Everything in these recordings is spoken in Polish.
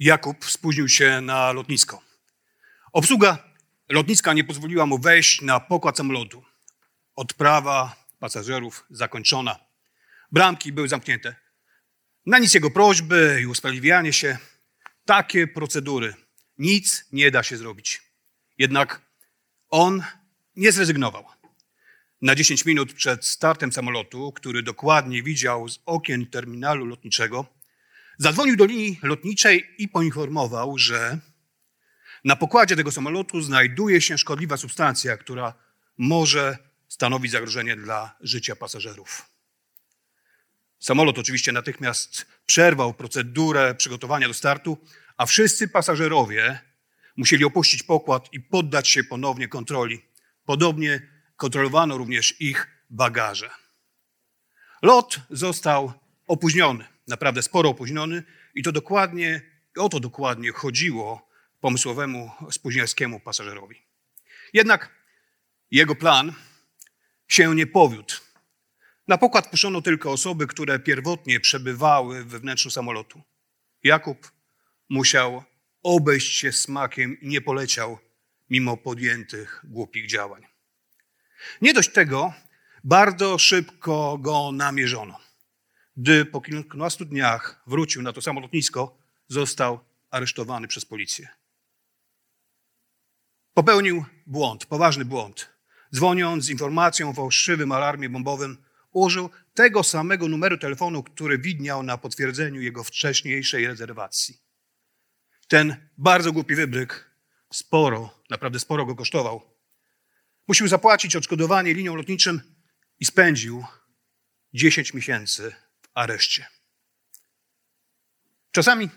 Jakub spóźnił się na lotnisko. Obsługa lotniska nie pozwoliła mu wejść na pokład samolotu. Odprawa pasażerów zakończona. Bramki były zamknięte. Na nic jego prośby i usprawiedliwianie się. Takie procedury. Nic nie da się zrobić. Jednak on nie zrezygnował. Na 10 minut przed startem samolotu, który dokładnie widział z okien terminalu lotniczego, zadzwonił do linii lotniczej i poinformował, że na pokładzie tego samolotu znajduje się szkodliwa substancja, która może stanowić zagrożenie dla życia pasażerów. Samolot oczywiście natychmiast przerwał procedurę przygotowania do startu, a wszyscy pasażerowie musieli opuścić pokład i poddać się ponownie kontroli. Podobnie kontrolowano również ich bagaże. Lot został opóźniony, naprawdę sporo opóźniony i to dokładnie, o to dokładnie chodziło pomysłowemu spóźnialskiemu pasażerowi. Jednak jego plan się nie powiódł. Na pokład puszczono tylko osoby, które pierwotnie przebywały we wnętrzu samolotu. Jakub musiał obejść się smakiem i nie poleciał mimo podjętych głupich działań. Nie dość tego, bardzo szybko go namierzono. Gdy po kilkunastu dniach wrócił na to samo lotnisko, został aresztowany przez policję. Popełnił błąd, poważny błąd. Dzwoniąc z informacją o fałszywym alarmie bombowym, użył tego samego numeru telefonu, który widniał na potwierdzeniu jego wcześniejszej rezerwacji. Ten bardzo głupi wybryk sporo, naprawdę sporo go kosztował. Musiał zapłacić odszkodowanie liniom lotniczym i spędził 10 miesięcy areszcie. Czasami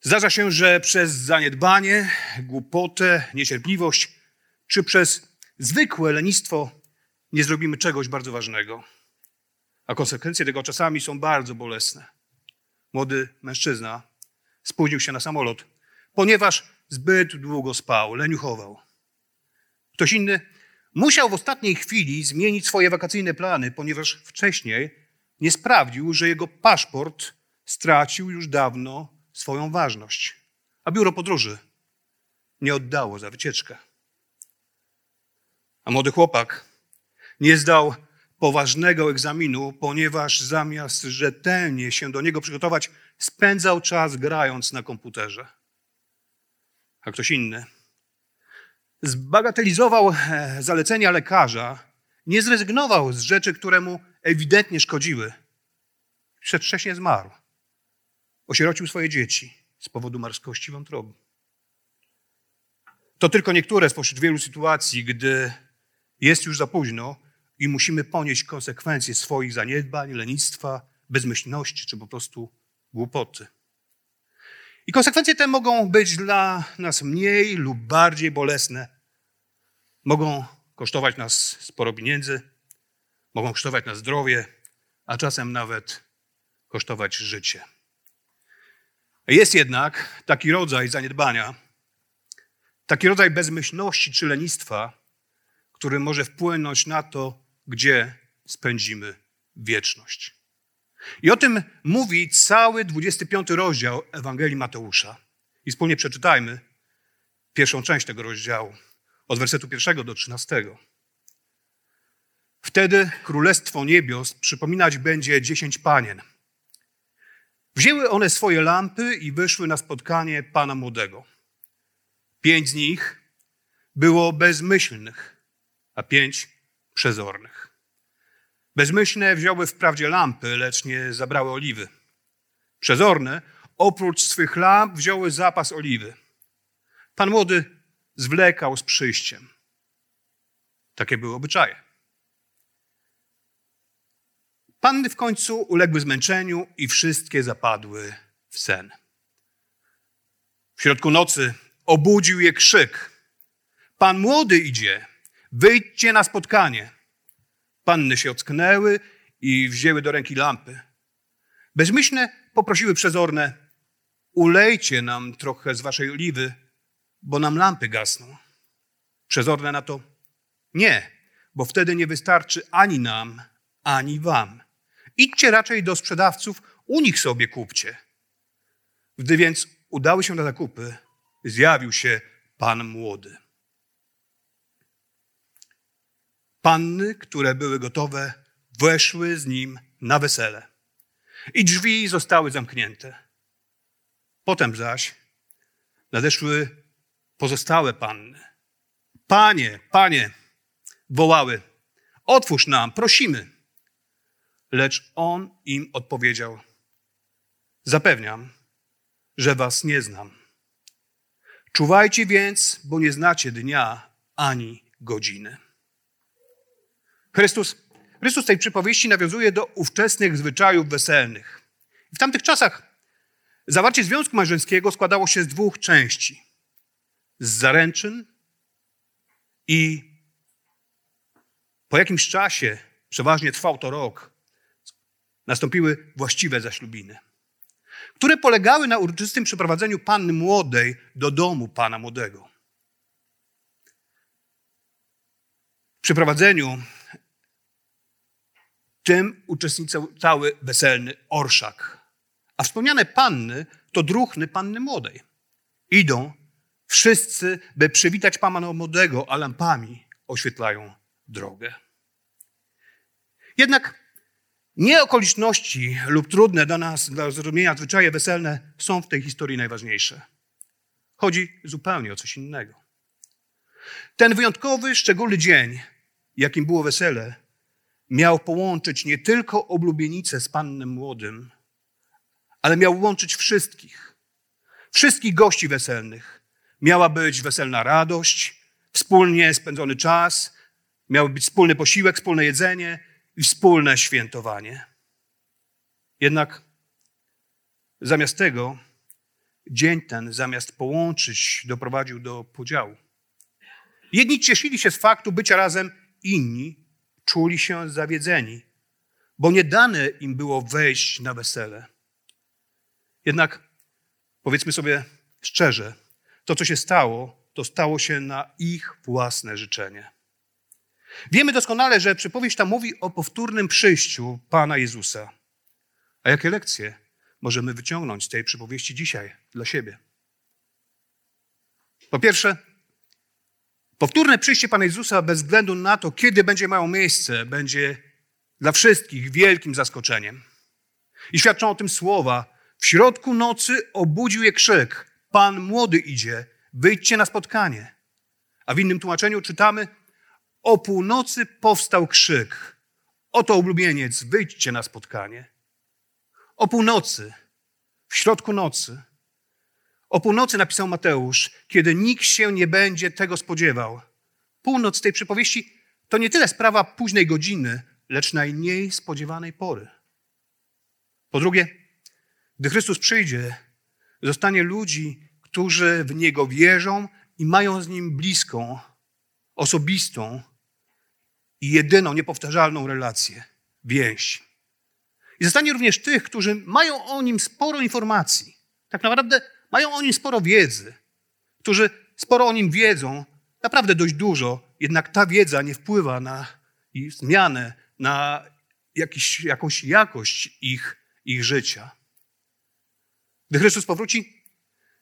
zdarza się, że przez zaniedbanie, głupotę, niecierpliwość czy przez zwykłe lenistwo nie zrobimy czegoś bardzo ważnego. A konsekwencje tego czasami są bardzo bolesne. Młody mężczyzna spóźnił się na samolot, ponieważ zbyt długo spał, leniuchował. Ktoś inny musiał w ostatniej chwili zmienić swoje wakacyjne plany, ponieważ wcześniej nie sprawdził, że jego paszport stracił już dawno swoją ważność, a biuro podróży nie oddało za wycieczkę. A młody chłopak nie zdał poważnego egzaminu, ponieważ zamiast rzetelnie się do niego przygotować, spędzał czas grając na komputerze. A ktoś inny zbagatelizował e, zalecenia lekarza, nie zrezygnował z rzeczy, które mu ewidentnie szkodziły. Przedwcześnie zmarł. Osierocił swoje dzieci z powodu marskości wątroby. To tylko niektóre spośród wielu sytuacji, gdy jest już za późno i musimy ponieść konsekwencje swoich zaniedbań, lenistwa, bezmyślności czy po prostu głupoty. I konsekwencje te mogą być dla nas mniej lub bardziej bolesne. Mogą kosztować nas sporo pieniędzy, mogą kosztować nas zdrowie, a czasem nawet kosztować życie. Jest jednak taki rodzaj zaniedbania, taki rodzaj bezmyślności czy lenistwa, który może wpłynąć na to, gdzie spędzimy wieczność. I o tym mówi cały 25 rozdział Ewangelii Mateusza. I wspólnie przeczytajmy pierwszą część tego rozdziału, od wersetu pierwszego do 13. Wtedy królestwo niebios przypominać będzie dziesięć panien. Wzięły one swoje lampy i wyszły na spotkanie pana młodego. Pięć z nich było bezmyślnych, a pięć przezornych. Bezmyślne wzięły wprawdzie lampy, lecz nie zabrały oliwy. Przezorne, oprócz swych lamp, wzięły zapas oliwy. Pan młody zwlekał z przyjściem. Takie były obyczaje. Panny w końcu uległy zmęczeniu i wszystkie zapadły w sen. W środku nocy obudził je krzyk. Pan młody idzie, wyjdźcie na spotkanie. Panny się ocknęły i wzięły do ręki lampy. Bezmyślne poprosiły przezorne, ulejcie nam trochę z waszej oliwy, bo nam lampy gasną. Przezorne na to, nie, bo wtedy nie wystarczy ani nam, ani wam. Idźcie raczej do sprzedawców, u nich sobie kupcie. Gdy więc udały się na zakupy, zjawił się pan młody. Panny, które były gotowe, weszły z nim na wesele i drzwi zostały zamknięte. Potem zaś nadeszły pozostałe panny. Panie, panie, wołały, otwórz nam, prosimy. Lecz on im odpowiedział: Zapewniam, że was nie znam. Czuwajcie więc, bo nie znacie dnia ani godziny. Chrystus, Chrystus tej przypowieści nawiązuje do ówczesnych zwyczajów weselnych. W tamtych czasach zawarcie związku małżeńskiego składało się z dwóch części: z zaręczyn i po jakimś czasie, przeważnie trwał to rok, nastąpiły właściwe zaślubiny, które polegały na uroczystym przeprowadzeniu panny młodej do domu pana młodego. W przeprowadzeniu tym uczestniczył cały weselny orszak. A wspomniane panny to druhny panny młodej. Idą wszyscy, by przywitać pana młodego, a lampami oświetlają drogę. Jednak nie okoliczności lub trudne dla nas, dla zrozumienia zwyczaje weselne są w tej historii najważniejsze. Chodzi zupełnie o coś innego. Ten wyjątkowy, szczególny dzień, jakim było wesele, miał połączyć nie tylko oblubienicę z pannem młodym, ale miał łączyć wszystkich. Wszystkich gości weselnych. Miała być weselna radość, wspólnie spędzony czas, miał być wspólny posiłek, wspólne jedzenie, i wspólne świętowanie. Jednak zamiast tego dzień ten, zamiast połączyć, doprowadził do podziału. Jedni cieszyli się z faktu bycia razem, inni czuli się zawiedzeni, bo nie dane im było wejść na wesele. Jednak powiedzmy sobie szczerze, to co się stało, to stało się na ich własne życzenie. Wiemy doskonale, że przypowieść ta mówi o powtórnym przyjściu Pana Jezusa. A jakie lekcje możemy wyciągnąć z tej przypowieści dzisiaj dla siebie? Po pierwsze, powtórne przyjście Pana Jezusa bez względu na to, kiedy będzie miało miejsce, będzie dla wszystkich wielkim zaskoczeniem. I świadczą o tym słowa. W środku nocy obudził je krzyk: Pan młody idzie, wyjdźcie na spotkanie. A w innym tłumaczeniu czytamy: o północy powstał krzyk. Oto oblubieniec, wyjdźcie na spotkanie. O północy, w środku nocy. O północy napisał Mateusz, kiedy nikt się nie będzie tego spodziewał. Północ tej przypowieści to nie tyle sprawa późnej godziny, lecz najmniej spodziewanej pory. Po drugie, gdy Chrystus przyjdzie, zostanie ludzi, którzy w Niego wierzą i mają z Nim bliską, osobistą, i jedyną, niepowtarzalną relację, więź. I zostanie również tych, którzy mają o nim sporo informacji, tak naprawdę mają o nim sporo wiedzy, którzy sporo o nim wiedzą, naprawdę dość dużo, jednak ta wiedza nie wpływa na zmianę, na jakiś, jakąś jakość ich, ich życia. Gdy Chrystus powróci,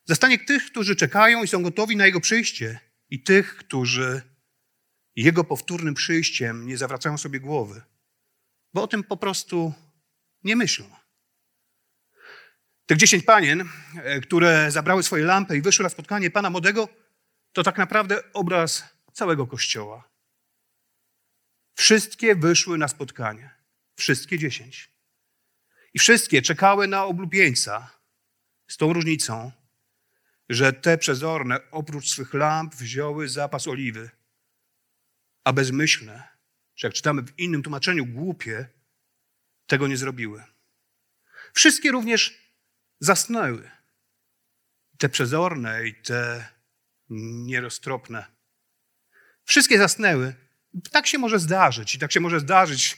zastanie tych, którzy czekają i są gotowi na Jego przyjście i tych, którzy jego powtórnym przyjściem nie zawracają sobie głowy, bo o tym po prostu nie myślą. Tych dziesięć panien, e, które zabrały swoje lampy i wyszły na spotkanie Pana Młodego, to tak naprawdę obraz całego Kościoła. Wszystkie wyszły na spotkanie. Wszystkie dziesięć. I wszystkie czekały na oblubieńca z tą różnicą, że te przezorne oprócz swych lamp wzięły zapas oliwy a bezmyślne, czy jak czytamy w innym tłumaczeniu, głupie, tego nie zrobiły. Wszystkie również zasnęły. Te przezorne i te nieroztropne. Wszystkie zasnęły. Tak się może zdarzyć i tak się może zdarzyć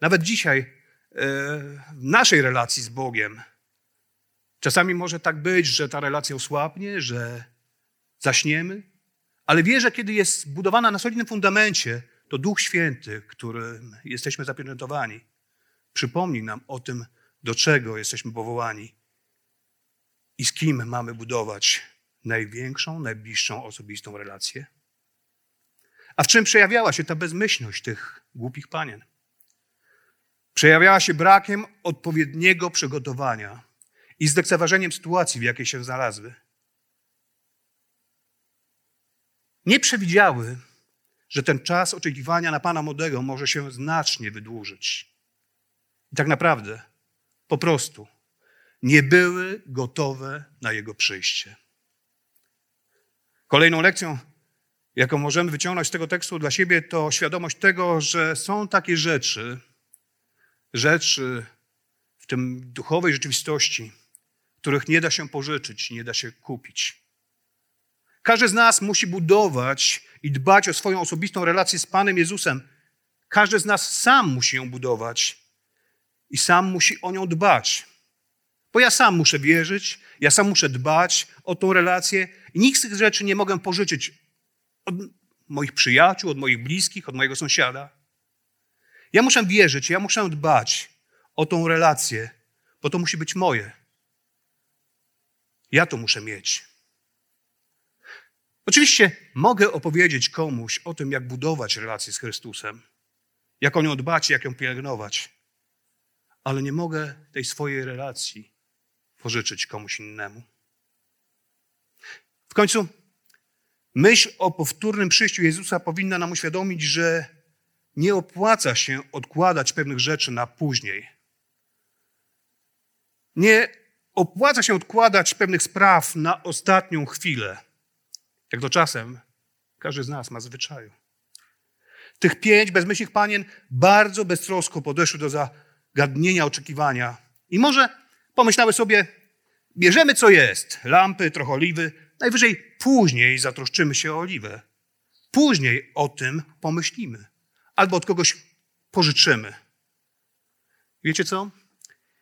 nawet dzisiaj e, w naszej relacji z Bogiem. Czasami może tak być, że ta relacja osłabnie, że zaśniemy, ale wierzę, kiedy jest budowana na solidnym fundamencie, to Duch Święty, którym jesteśmy zapieczętowani, przypomni nam o tym, do czego jesteśmy powołani i z kim mamy budować największą, najbliższą osobistą relację. A w czym przejawiała się ta bezmyślność tych głupich panien? Przejawiała się brakiem odpowiedniego przygotowania i zlekceważeniem sytuacji, w jakiej się znalazły. Nie przewidziały, że ten czas oczekiwania na Pana Młodego może się znacznie wydłużyć. I tak naprawdę, po prostu, nie były gotowe na Jego przyjście. Kolejną lekcją, jaką możemy wyciągnąć z tego tekstu dla siebie, to świadomość tego, że są takie rzeczy, rzeczy w tym duchowej rzeczywistości, których nie da się pożyczyć, nie da się kupić. Każdy z nas musi budować i dbać o swoją osobistą relację z Panem Jezusem. Każdy z nas sam musi ją budować i sam musi o nią dbać. Bo ja sam muszę wierzyć, ja sam muszę dbać o tą relację i nikt z tych rzeczy nie mogę pożyczyć od moich przyjaciół, od moich bliskich, od mojego sąsiada. Ja muszę wierzyć, ja muszę dbać o tą relację, bo to musi być moje. Ja to muszę mieć. Oczywiście mogę opowiedzieć komuś o tym, jak budować relację z Chrystusem, jak o nią dbać, jak ją pielęgnować, ale nie mogę tej swojej relacji pożyczyć komuś innemu. W końcu myśl o powtórnym przyjściu Jezusa powinna nam uświadomić, że nie opłaca się odkładać pewnych rzeczy na później. Nie opłaca się odkładać pewnych spraw na ostatnią chwilę. Jak to czasem każdy z nas ma zwyczaju. Tych pięć bezmyślnych panien bardzo beztrosko podeszły do zagadnienia oczekiwania. I może pomyślały sobie, bierzemy co jest, lampy, trochę oliwy, najwyżej później zatroszczymy się o oliwę. Później o tym pomyślimy. Albo od kogoś pożyczymy. Wiecie co?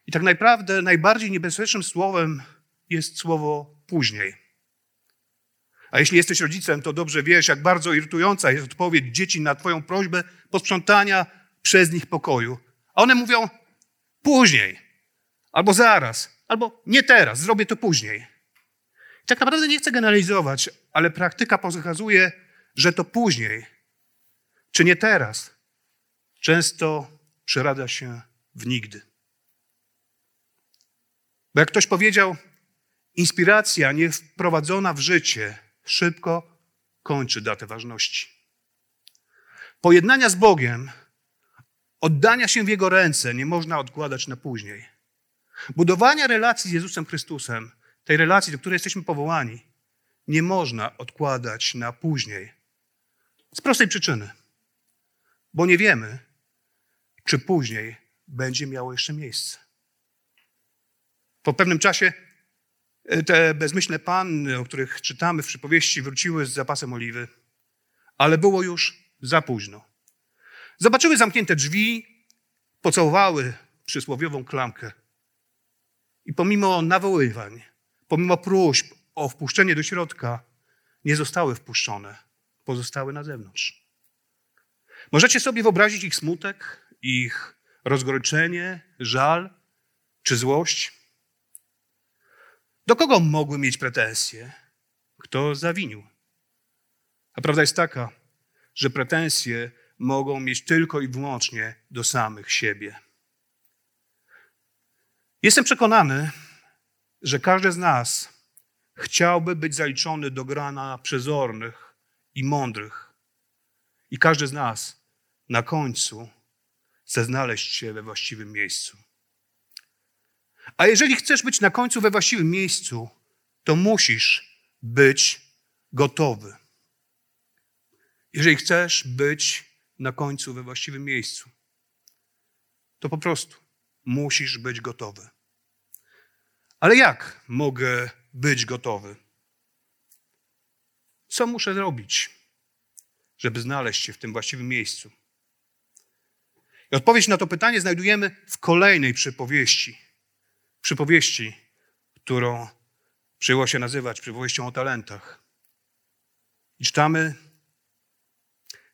I tak naprawdę najbardziej niebezpiecznym słowem jest słowo później. A jeśli jesteś rodzicem, to dobrze wiesz, jak bardzo irytująca jest odpowiedź dzieci na Twoją prośbę posprzątania przez nich pokoju. A one mówią później, albo zaraz, albo nie teraz, zrobię to później. I tak naprawdę nie chcę generalizować, ale praktyka pokazuje, że to później, czy nie teraz, często przerada się w nigdy. Bo jak ktoś powiedział, inspiracja nie wprowadzona w życie szybko kończy datę ważności. Pojednania z Bogiem, oddania się w Jego ręce nie można odkładać na później. Budowania relacji z Jezusem Chrystusem, tej relacji, do której jesteśmy powołani, nie można odkładać na później. Z prostej przyczyny, bo nie wiemy, czy później będzie miało jeszcze miejsce. Po pewnym czasie te bezmyślne panny, o których czytamy w przypowieści, wróciły z zapasem oliwy, ale było już za późno. Zobaczyły zamknięte drzwi, pocałowały przysłowiową klamkę i pomimo nawoływań, pomimo próśb o wpuszczenie do środka, nie zostały wpuszczone, pozostały na zewnątrz. Możecie sobie wyobrazić ich smutek, ich rozgoryczenie, żal czy złość? Do kogo mogły mieć pretensje? Kto zawinił? A prawda jest taka, że pretensje mogą mieć tylko i wyłącznie do samych siebie. Jestem przekonany, że każdy z nas chciałby być zaliczony do grana przezornych i mądrych. I każdy z nas na końcu chce znaleźć się we właściwym miejscu. A jeżeli chcesz być na końcu we właściwym miejscu, to musisz być gotowy. Jeżeli chcesz być na końcu we właściwym miejscu, to po prostu musisz być gotowy. Ale jak mogę być gotowy? Co muszę zrobić, żeby znaleźć się w tym właściwym miejscu? I odpowiedź na to pytanie znajdujemy w kolejnej przypowieści. Przypowieści, którą przyjęło się nazywać przypowieścią o talentach. I czytamy: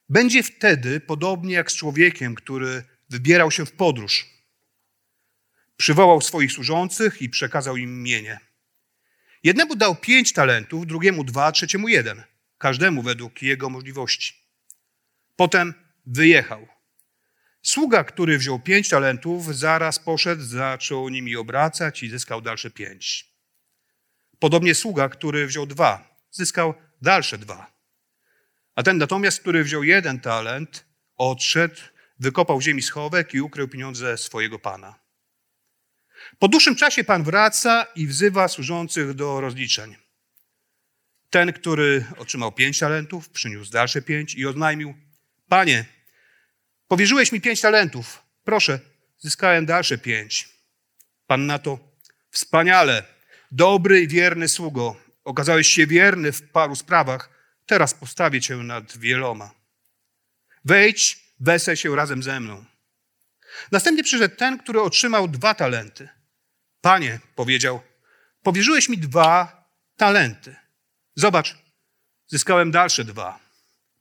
Będzie wtedy podobnie jak z człowiekiem, który wybierał się w podróż. Przywołał swoich służących i przekazał im mienie. Jednemu dał pięć talentów, drugiemu dwa, trzeciemu jeden, każdemu według jego możliwości. Potem wyjechał. Sługa, który wziął pięć talentów, zaraz poszedł, zaczął nimi obracać i zyskał dalsze pięć. Podobnie sługa, który wziął dwa, zyskał dalsze dwa. A ten natomiast, który wziął jeden talent, odszedł, wykopał ziemi schowek i ukrył pieniądze swojego pana. Po dłuższym czasie pan wraca i wzywa służących do rozliczeń. Ten, który otrzymał pięć talentów, przyniósł dalsze pięć i oznajmił: Panie, powierzyłeś mi pięć talentów. Proszę, zyskałem dalsze pięć. Pan na to: Wspaniale, dobry i wierny sługo. Okazałeś się wierny w paru sprawach. Teraz postawię cię nad wieloma. Wejdź, wesel się razem ze mną. Następnie przyszedł ten, który otrzymał dwa talenty. Panie, powiedział, powierzyłeś mi dwa talenty. Zobacz, zyskałem dalsze dwa.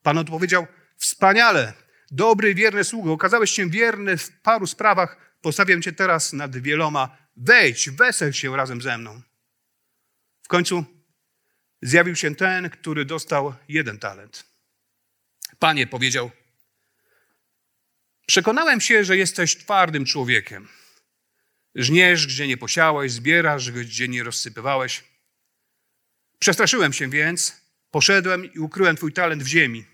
Pan odpowiedział, wspaniale, dobry wierny sługo, okazałeś się wierny w paru sprawach, postawiam cię teraz nad wieloma. Wejdź, wesel się razem ze mną. W końcu zjawił się ten, który dostał jeden talent. Panie powiedział, Przekonałem się, że jesteś twardym człowiekiem. Żniesz, gdzie nie posiałeś, zbierasz, gdzie nie rozsypywałeś. Przestraszyłem się więc, poszedłem i ukryłem twój talent w ziemi.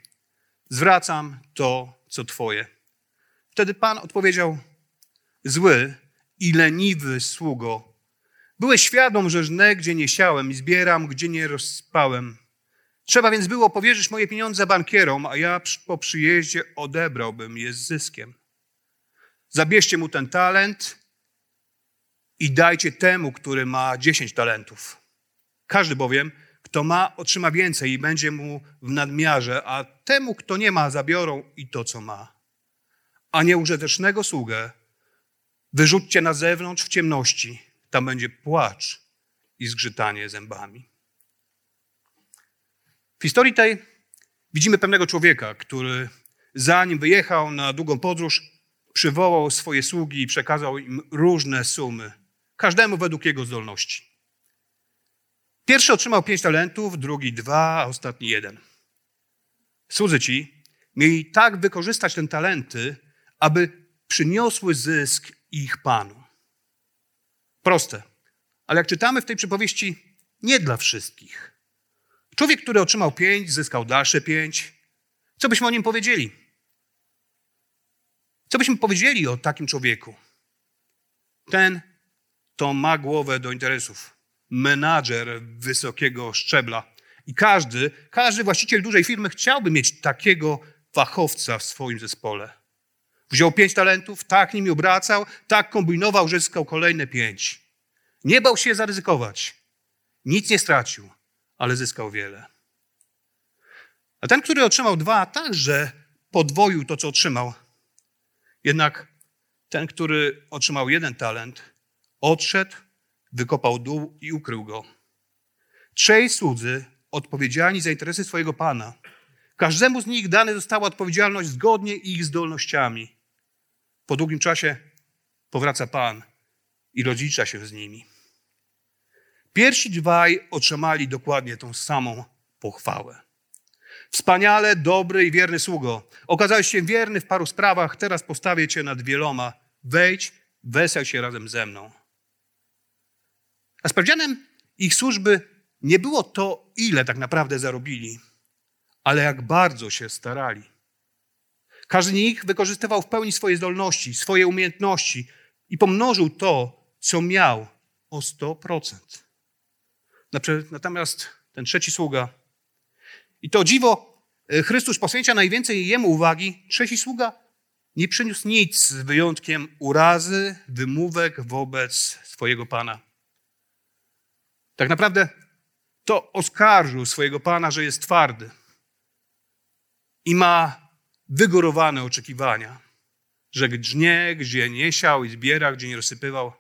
Zwracam to, co twoje. Wtedy Pan odpowiedział: Zły i leniwy sługo. Byłeś świadom, że żnę, gdzie nie siałem i zbieram, gdzie nie rozspałem. Trzeba więc było powierzyć moje pieniądze bankierom, a ja po przyjeździe odebrałbym je z zyskiem. Zabierzcie mu ten talent i dajcie temu, który ma dziesięć talentów. Każdy bowiem, kto ma, otrzyma więcej i będzie mu w nadmiarze, a temu, kto nie ma, zabiorą i to, co ma. A nieużytecznego sługę wyrzućcie na zewnątrz w ciemności. Tam będzie płacz i zgrzytanie zębami. W historii tej widzimy pewnego człowieka, który zanim wyjechał na długą podróż, przywołał swoje sługi i przekazał im różne sumy, każdemu według jego zdolności. Pierwszy otrzymał pięć talentów, drugi dwa, a ostatni jeden. Słudzy ci mieli tak wykorzystać te talenty, aby przyniosły zysk ich panu. Proste, ale jak czytamy w tej przypowieści, nie dla wszystkich. Człowiek, który otrzymał pięć, zyskał dalsze pięć. Co byśmy o nim powiedzieli? Co byśmy powiedzieli o takim człowieku? Ten to ma głowę do interesów. Menadżer wysokiego szczebla. I każdy, każdy właściciel dużej firmy chciałby mieć takiego fachowca w swoim zespole. Wziął pięć talentów, tak nimi obracał, tak kombinował, że zyskał kolejne pięć. Nie bał się zaryzykować. Nic nie stracił ale zyskał wiele. A ten, który otrzymał dwa, także podwoił to, co otrzymał. Jednak ten, który otrzymał jeden talent, odszedł, wykopał dół i ukrył go. Trzej słudzy odpowiedzialni za interesy swojego pana. Każdemu z nich dane została odpowiedzialność zgodnie ich zdolnościami. Po długim czasie powraca pan i rozlicza się z nimi. Pierwsi dwaj otrzymali dokładnie tą samą pochwałę. Wspaniale, dobry i wierny sługo. Okazałeś się wierny w paru sprawach, teraz postawię cię nad wieloma. Wejdź, wesel się razem ze mną. A sprawdzianem ich służby nie było to, ile tak naprawdę zarobili, ale jak bardzo się starali. Każdy z nich wykorzystywał w pełni swoje zdolności, swoje umiejętności i pomnożył to, co miał o 100%. Natomiast ten trzeci sługa, i to dziwo, e, Chrystus poświęca najwięcej jemu uwagi, trzeci sługa nie przyniósł nic z wyjątkiem urazy, wymówek wobec swojego pana. Tak naprawdę to oskarżył swojego pana, że jest twardy i ma wygórowane oczekiwania, że gdzie, gdzie nie siał i zbiera, gdzie nie rozsypywał.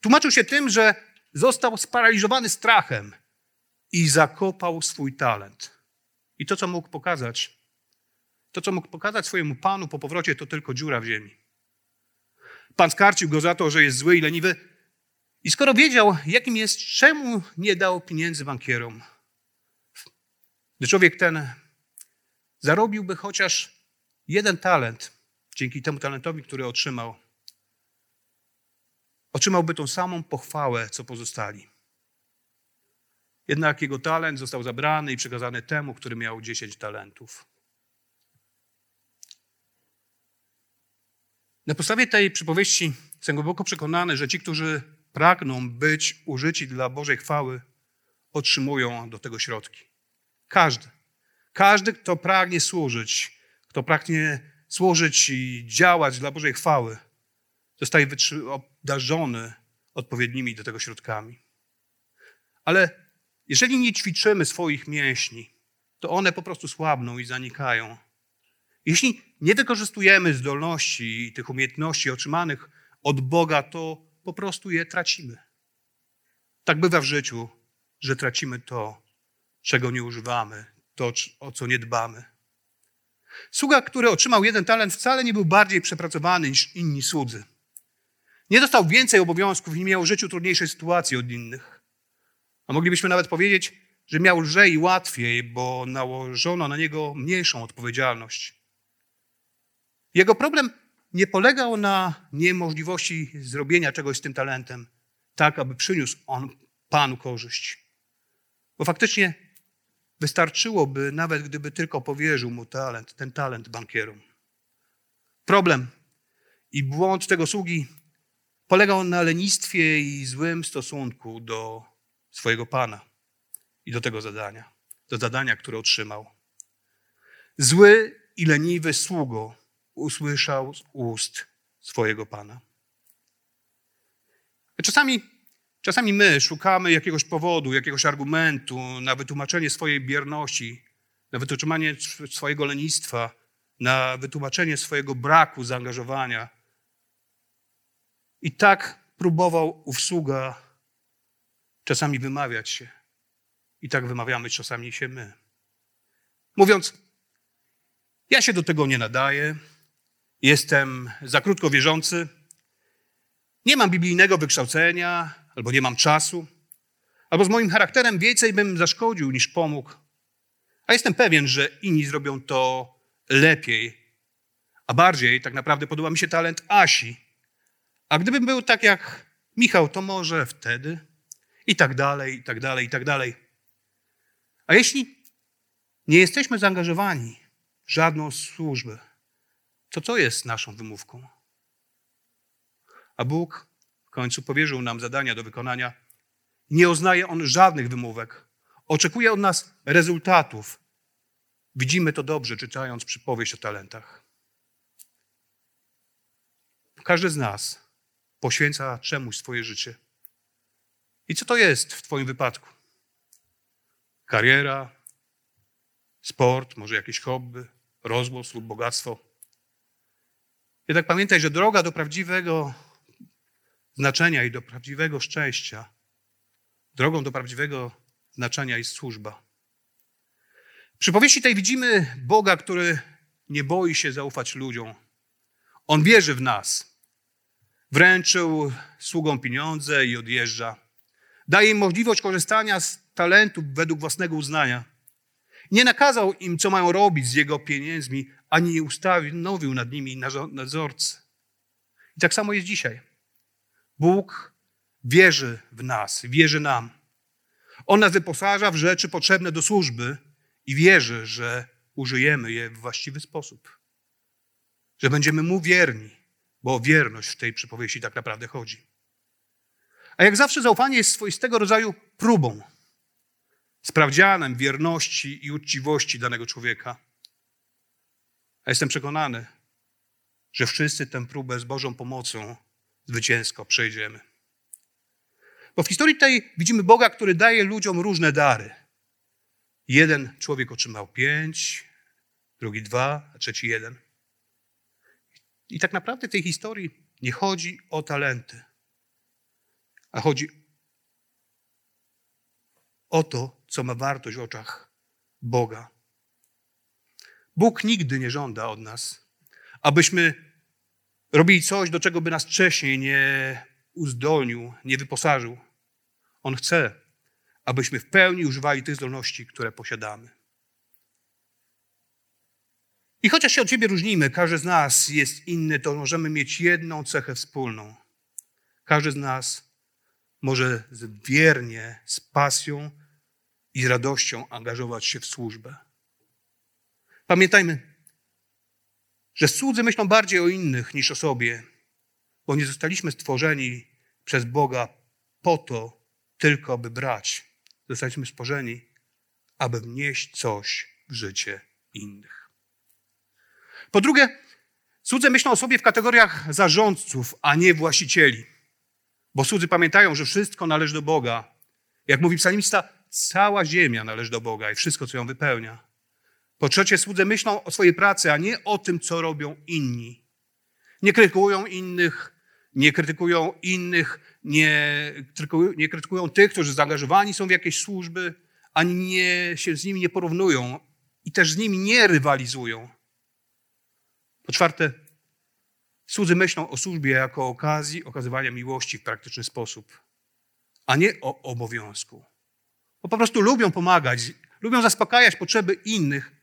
Tłumaczył się tym, że został sparaliżowany strachem i zakopał swój talent. I to, co mógł pokazać, to, co mógł pokazać swojemu panu po powrocie, to tylko dziura w ziemi. Pan skarcił go za to, że jest zły i leniwy. I skoro wiedział, jakim jest, czemu nie dał pieniędzy bankierom? Gdy człowiek ten zarobiłby chociaż jeden talent, dzięki temu talentowi, który otrzymał, otrzymałby tą samą pochwałę, co pozostali. Jednak jego talent został zabrany i przekazany temu, który miał 10 talentów. Na podstawie tej przypowieści jestem głęboko przekonany, że ci, którzy pragną być użyci dla Bożej chwały, otrzymują do tego środki. Każdy. Każdy, kto pragnie służyć, kto pragnie służyć i działać dla Bożej chwały, zostaje obdarzony odpowiednimi do tego środkami. Ale jeżeli nie ćwiczymy swoich mięśni, to one po prostu słabną i zanikają. Jeśli nie wykorzystujemy zdolności i tych umiejętności otrzymanych od Boga, to po prostu je tracimy. Tak bywa w życiu, że tracimy to, czego nie używamy, to, o co nie dbamy. Sługa, który otrzymał jeden talent, wcale nie był bardziej przepracowany niż inni słudzy. Nie dostał więcej obowiązków i miał w życiu trudniejszej sytuacji od innych. A moglibyśmy nawet powiedzieć, że miał lżej i łatwiej, bo nałożono na niego mniejszą odpowiedzialność. Jego problem nie polegał na niemożliwości zrobienia czegoś z tym talentem, tak aby przyniósł on Panu korzyść. Bo faktycznie wystarczyłoby, nawet gdyby tylko powierzył mu talent, ten talent bankierom. Problem i błąd tego sługi polegał na lenistwie i złym stosunku do swojego Pana i do tego zadania, do zadania, które otrzymał. Zły i leniwy sługo usłyszał z ust swojego Pana. Czasami, czasami my szukamy jakiegoś powodu, jakiegoś argumentu na wytłumaczenie swojej bierności, na wytłumaczenie swojego lenistwa, na wytłumaczenie swojego braku zaangażowania. I tak próbował ów sługa czasami wymawiać się. I tak wymawiamy czasami się my. Mówiąc, ja się do tego nie nadaję, jestem za krótko wierzący, nie mam biblijnego wykształcenia, albo nie mam czasu, albo z moim charakterem więcej bym zaszkodził niż pomógł. A jestem pewien, że inni zrobią to lepiej. A bardziej tak naprawdę podoba mi się talent Asi. A gdybym był tak jak Michał, to może wtedy i tak dalej, i tak dalej, i tak dalej. A jeśli nie jesteśmy zaangażowani w żadną służbę, to co jest naszą wymówką? A Bóg w końcu powierzył nam zadania do wykonania. Nie uznaje On żadnych wymówek. Oczekuje od nas rezultatów. Widzimy to dobrze, czytając przypowieść o talentach. Każdy z nas poświęca czemuś swoje życie. I co to jest w Twoim wypadku? Kariera, sport, może jakieś hobby, rozgłos lub bogactwo. Jednak pamiętaj, że droga do prawdziwego znaczenia i do prawdziwego szczęścia, drogą do prawdziwego znaczenia jest służba. W przypowieści tej widzimy Boga, który nie boi się zaufać ludziom. On wierzy w nas. Wręczył sługom pieniądze i odjeżdża. Daje im możliwość korzystania z talentów według własnego uznania. Nie nakazał im, co mają robić z jego pieniędzmi, ani nie ustanowił nad nimi nadzorcy. I tak samo jest dzisiaj. Bóg wierzy w nas, wierzy nam. On nas wyposaża w rzeczy potrzebne do służby i wierzy, że użyjemy je w właściwy sposób. Że będziemy Mu wierni, bo o wierność w tej przypowieści tak naprawdę chodzi. A jak zawsze zaufanie jest swoistego rodzaju próbą, sprawdzianem wierności i uczciwości danego człowieka. A jestem przekonany, że wszyscy tę próbę z Bożą pomocą zwycięsko przejdziemy. Bo w historii tej widzimy Boga, który daje ludziom różne dary. Jeden człowiek otrzymał pięć, drugi dwa, a trzeci jeden. I tak naprawdę w tej historii nie chodzi o talenty, a chodzi o to, co ma wartość w oczach Boga. Bóg nigdy nie żąda od nas, abyśmy robili coś, do czego by nas wcześniej nie uzdolnił, nie wyposażył. On chce, abyśmy w pełni używali tych zdolności, które posiadamy. I chociaż się od siebie różnimy, każdy z nas jest inny, to możemy mieć jedną cechę wspólną. Każdy z nas może wiernie, z pasją i z radością angażować się w służbę. Pamiętajmy, że cudzy myślą bardziej o innych niż o sobie, bo nie zostaliśmy stworzeni przez Boga po to tylko, aby brać. Zostaliśmy stworzeni, aby wnieść coś w życie innych. Po drugie, cudzy myślą o sobie w kategoriach zarządców, a nie właścicieli. Bo cudzy pamiętają, że wszystko należy do Boga. Jak mówi psalmista, cała ziemia należy do Boga i wszystko, co ją wypełnia. Po trzecie, słudzy myślą o swojej pracy, a nie o tym, co robią inni. Nie krytykują innych, nie krytykują innych, nie nie krytykują tych, którzy zaangażowani są w jakieś służby, ani nie, się z nimi nie porównują i też z nimi nie rywalizują. Po czwarte, słudzy myślą o służbie jako okazji okazywania miłości w praktyczny sposób, a nie o obowiązku. Bo po prostu lubią pomagać, lubią zaspokajać potrzeby innych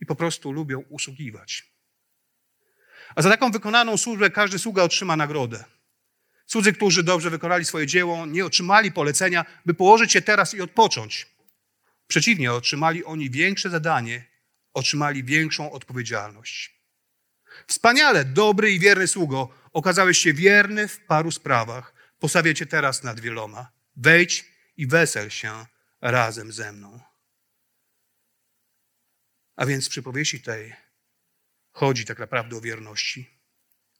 i po prostu lubią usługiwać. A za taką wykonaną służbę każdy sługa otrzyma nagrodę. Cudzy, którzy dobrze wykonali swoje dzieło, nie otrzymali polecenia, by położyć się teraz i odpocząć. Przeciwnie, otrzymali oni większe zadanie, otrzymali większą odpowiedzialność. Wspaniale, dobry i wierny sługo, okazałeś się wierny w paru sprawach. Postawię cię teraz nad wieloma. Wejdź i wesel się razem ze mną. A więc w przypowieści tej chodzi tak naprawdę o wierności,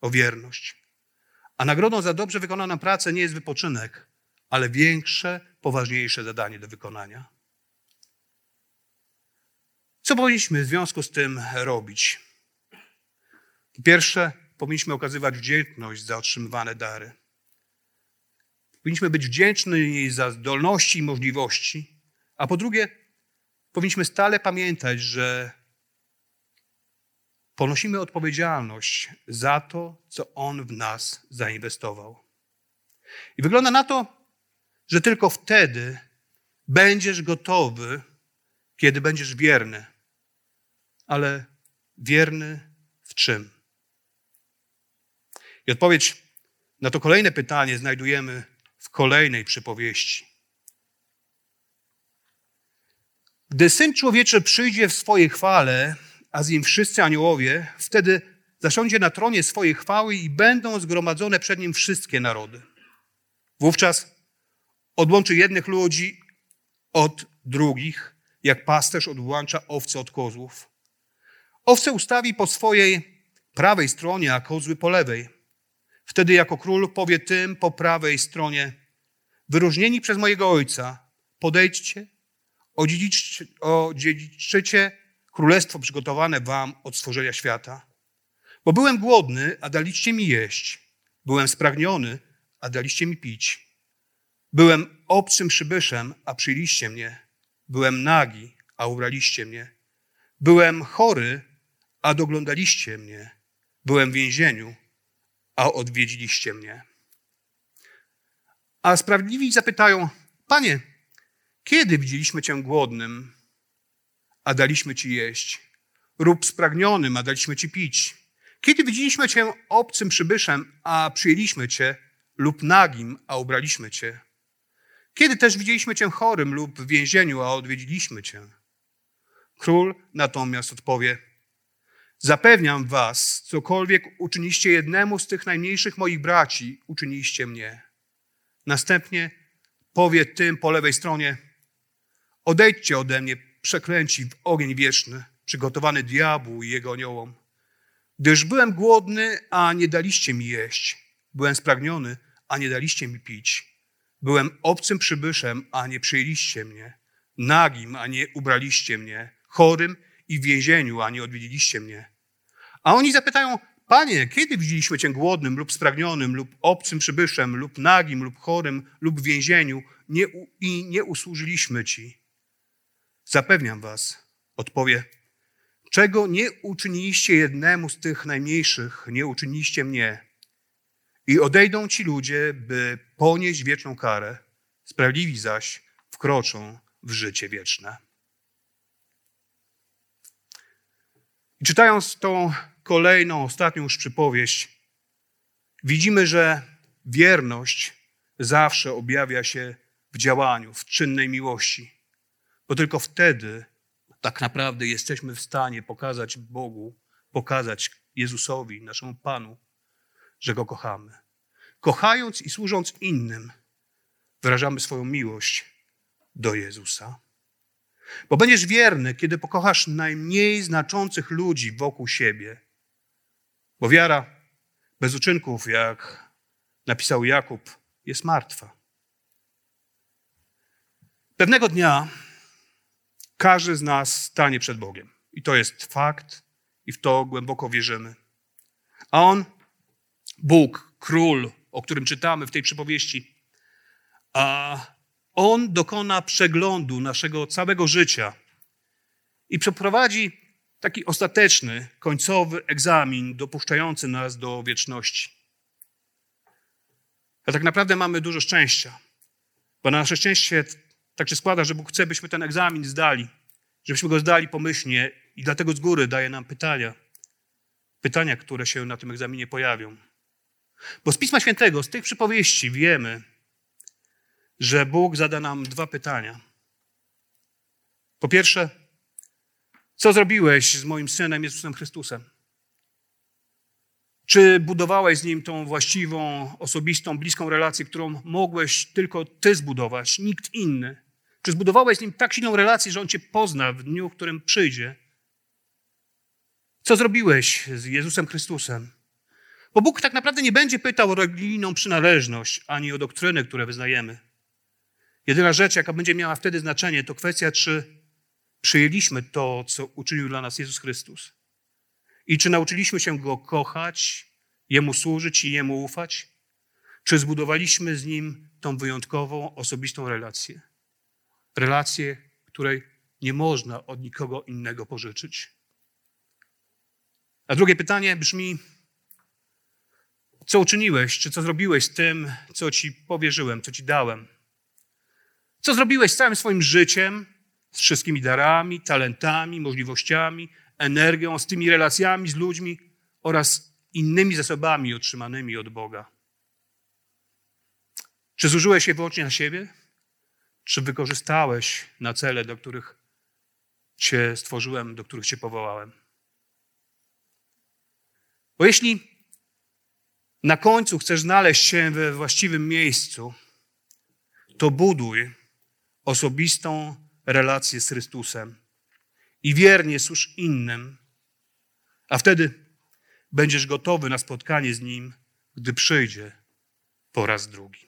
o wierność. A nagrodą za dobrze wykonaną pracę nie jest wypoczynek, ale większe, poważniejsze zadanie do wykonania. Co powinniśmy w związku z tym robić? Po pierwsze, powinniśmy okazywać wdzięczność za otrzymywane dary. Powinniśmy być wdzięczni za zdolności i możliwości, a po drugie, powinniśmy stale pamiętać, że ponosimy odpowiedzialność za to, co On w nas zainwestował. I wygląda na to, że tylko wtedy będziesz gotowy, kiedy będziesz wierny. Ale wierny w czym? I odpowiedź na to kolejne pytanie znajdujemy w kolejnej przypowieści. Gdy Syn Człowieczy przyjdzie w swojej chwale, a z nim wszyscy aniołowie, wtedy zasiądzie na tronie swojej chwały i będą zgromadzone przed nim wszystkie narody. Wówczas odłączy jednych ludzi od drugich, jak pasterz odłącza owce od kozłów. Owce ustawi po swojej prawej stronie, a kozły po lewej. Wtedy jako król powie tym po prawej stronie, wyróżnieni przez mojego ojca, podejdźcie, odziedziczycie królestwo przygotowane wam od stworzenia świata. Bo byłem głodny, a daliście mi jeść. Byłem spragniony, a daliście mi pić. Byłem obcym przybyszem, a przyjęliście mnie. Byłem nagi, a ubraliście mnie. Byłem chory, a doglądaliście mnie. Byłem w więzieniu, a odwiedziliście mnie. A sprawiedliwi zapytają: Panie, kiedy widzieliśmy Cię głodnym, a daliśmy Ci jeść, lub spragnionym, a daliśmy Ci pić? Kiedy widzieliśmy Cię obcym przybyszem, a przyjęliśmy Cię, lub nagim, a ubraliśmy Cię? Kiedy też widzieliśmy Cię chorym lub w więzieniu, a odwiedziliśmy Cię? Król natomiast odpowie: Zapewniam Was, cokolwiek uczyniście jednemu z tych najmniejszych moich braci, uczyniście mnie. Następnie powie tym po lewej stronie: Odejdźcie ode mnie, przeklęci w ogień wieczny, przygotowany diabłu i jego aniołom. Gdyż byłem głodny, a nie daliście mi jeść. Byłem spragniony, a nie daliście mi pić. Byłem obcym przybyszem, a nie przyjęliście mnie. Nagim, a nie ubraliście mnie. Chorym i w więzieniu, a nie odwiedziliście mnie. A oni zapytają, Panie, kiedy widzieliśmy Cię głodnym lub spragnionym, lub obcym przybyszem, lub nagim, lub chorym, lub w więzieniu nie, i nie usłużyliśmy Ci? Zapewniam Was, odpowie, czego nie uczyniliście jednemu z tych najmniejszych, nie uczyniliście mnie. I odejdą ci ludzie, by ponieść wieczną karę, sprawiedliwi zaś wkroczą w życie wieczne. I czytając tą kolejną, ostatnią już przypowieść, widzimy, że wierność zawsze objawia się w działaniu, w czynnej miłości. Bo tylko wtedy tak naprawdę jesteśmy w stanie pokazać Bogu, pokazać Jezusowi, naszemu Panu, że Go kochamy. Kochając i służąc innym, wyrażamy swoją miłość do Jezusa. Bo będziesz wierny, kiedy pokochasz najmniej znaczących ludzi wokół siebie. Bo wiara bez uczynków, jak napisał Jakub, jest martwa. Pewnego dnia każdy z nas stanie przed Bogiem. I to jest fakt, i w to głęboko wierzymy. A On, Bóg, król, o którym czytamy w tej przypowieści, a On dokona przeglądu naszego całego życia i przeprowadzi taki ostateczny, końcowy egzamin dopuszczający nas do wieczności. A tak naprawdę mamy dużo szczęścia, bo na nasze szczęście tak się składa, że Bóg chce, byśmy ten egzamin zdali, żebyśmy go zdali pomyślnie i dlatego z góry daje nam pytania. Pytania, które się na tym egzaminie pojawią. Bo z Pisma Świętego, z tych przypowieści wiemy, że Bóg zada nam dwa pytania. Po pierwsze, co zrobiłeś z moim synem Jezusem Chrystusem? Czy budowałeś z nim tą właściwą, osobistą, bliską relację, którą mogłeś tylko ty zbudować, nikt inny? Czy zbudowałeś z nim tak silną relację, że on cię pozna w dniu, w którym przyjdzie? Co zrobiłeś z Jezusem Chrystusem? Bo Bóg tak naprawdę nie będzie pytał o religijną przynależność ani o doktryny, które wyznajemy. Jedyna rzecz, jaka będzie miała wtedy znaczenie, to kwestia, czy przyjęliśmy to, co uczynił dla nas Jezus Chrystus. I czy nauczyliśmy się Go kochać, Jemu służyć i Jemu ufać? Czy zbudowaliśmy z Nim tą wyjątkową, osobistą relację? Relację, której nie można od nikogo innego pożyczyć. A drugie pytanie brzmi: co uczyniłeś, czy co zrobiłeś z tym, co ci powierzyłem, co ci dałem? Co zrobiłeś z całym swoim życiem, z wszystkimi darami, talentami, możliwościami, energią, z tymi relacjami z ludźmi oraz innymi zasobami otrzymanymi od Boga? Czy zużyłeś je wyłącznie na siebie? Czy wykorzystałeś na cele, do których Cię stworzyłem, do których Cię powołałem? Bo jeśli na końcu chcesz znaleźć się we właściwym miejscu, to buduj osobistą relację z Chrystusem i wiernie służ innym, a wtedy będziesz gotowy na spotkanie z Nim, gdy przyjdzie po raz drugi.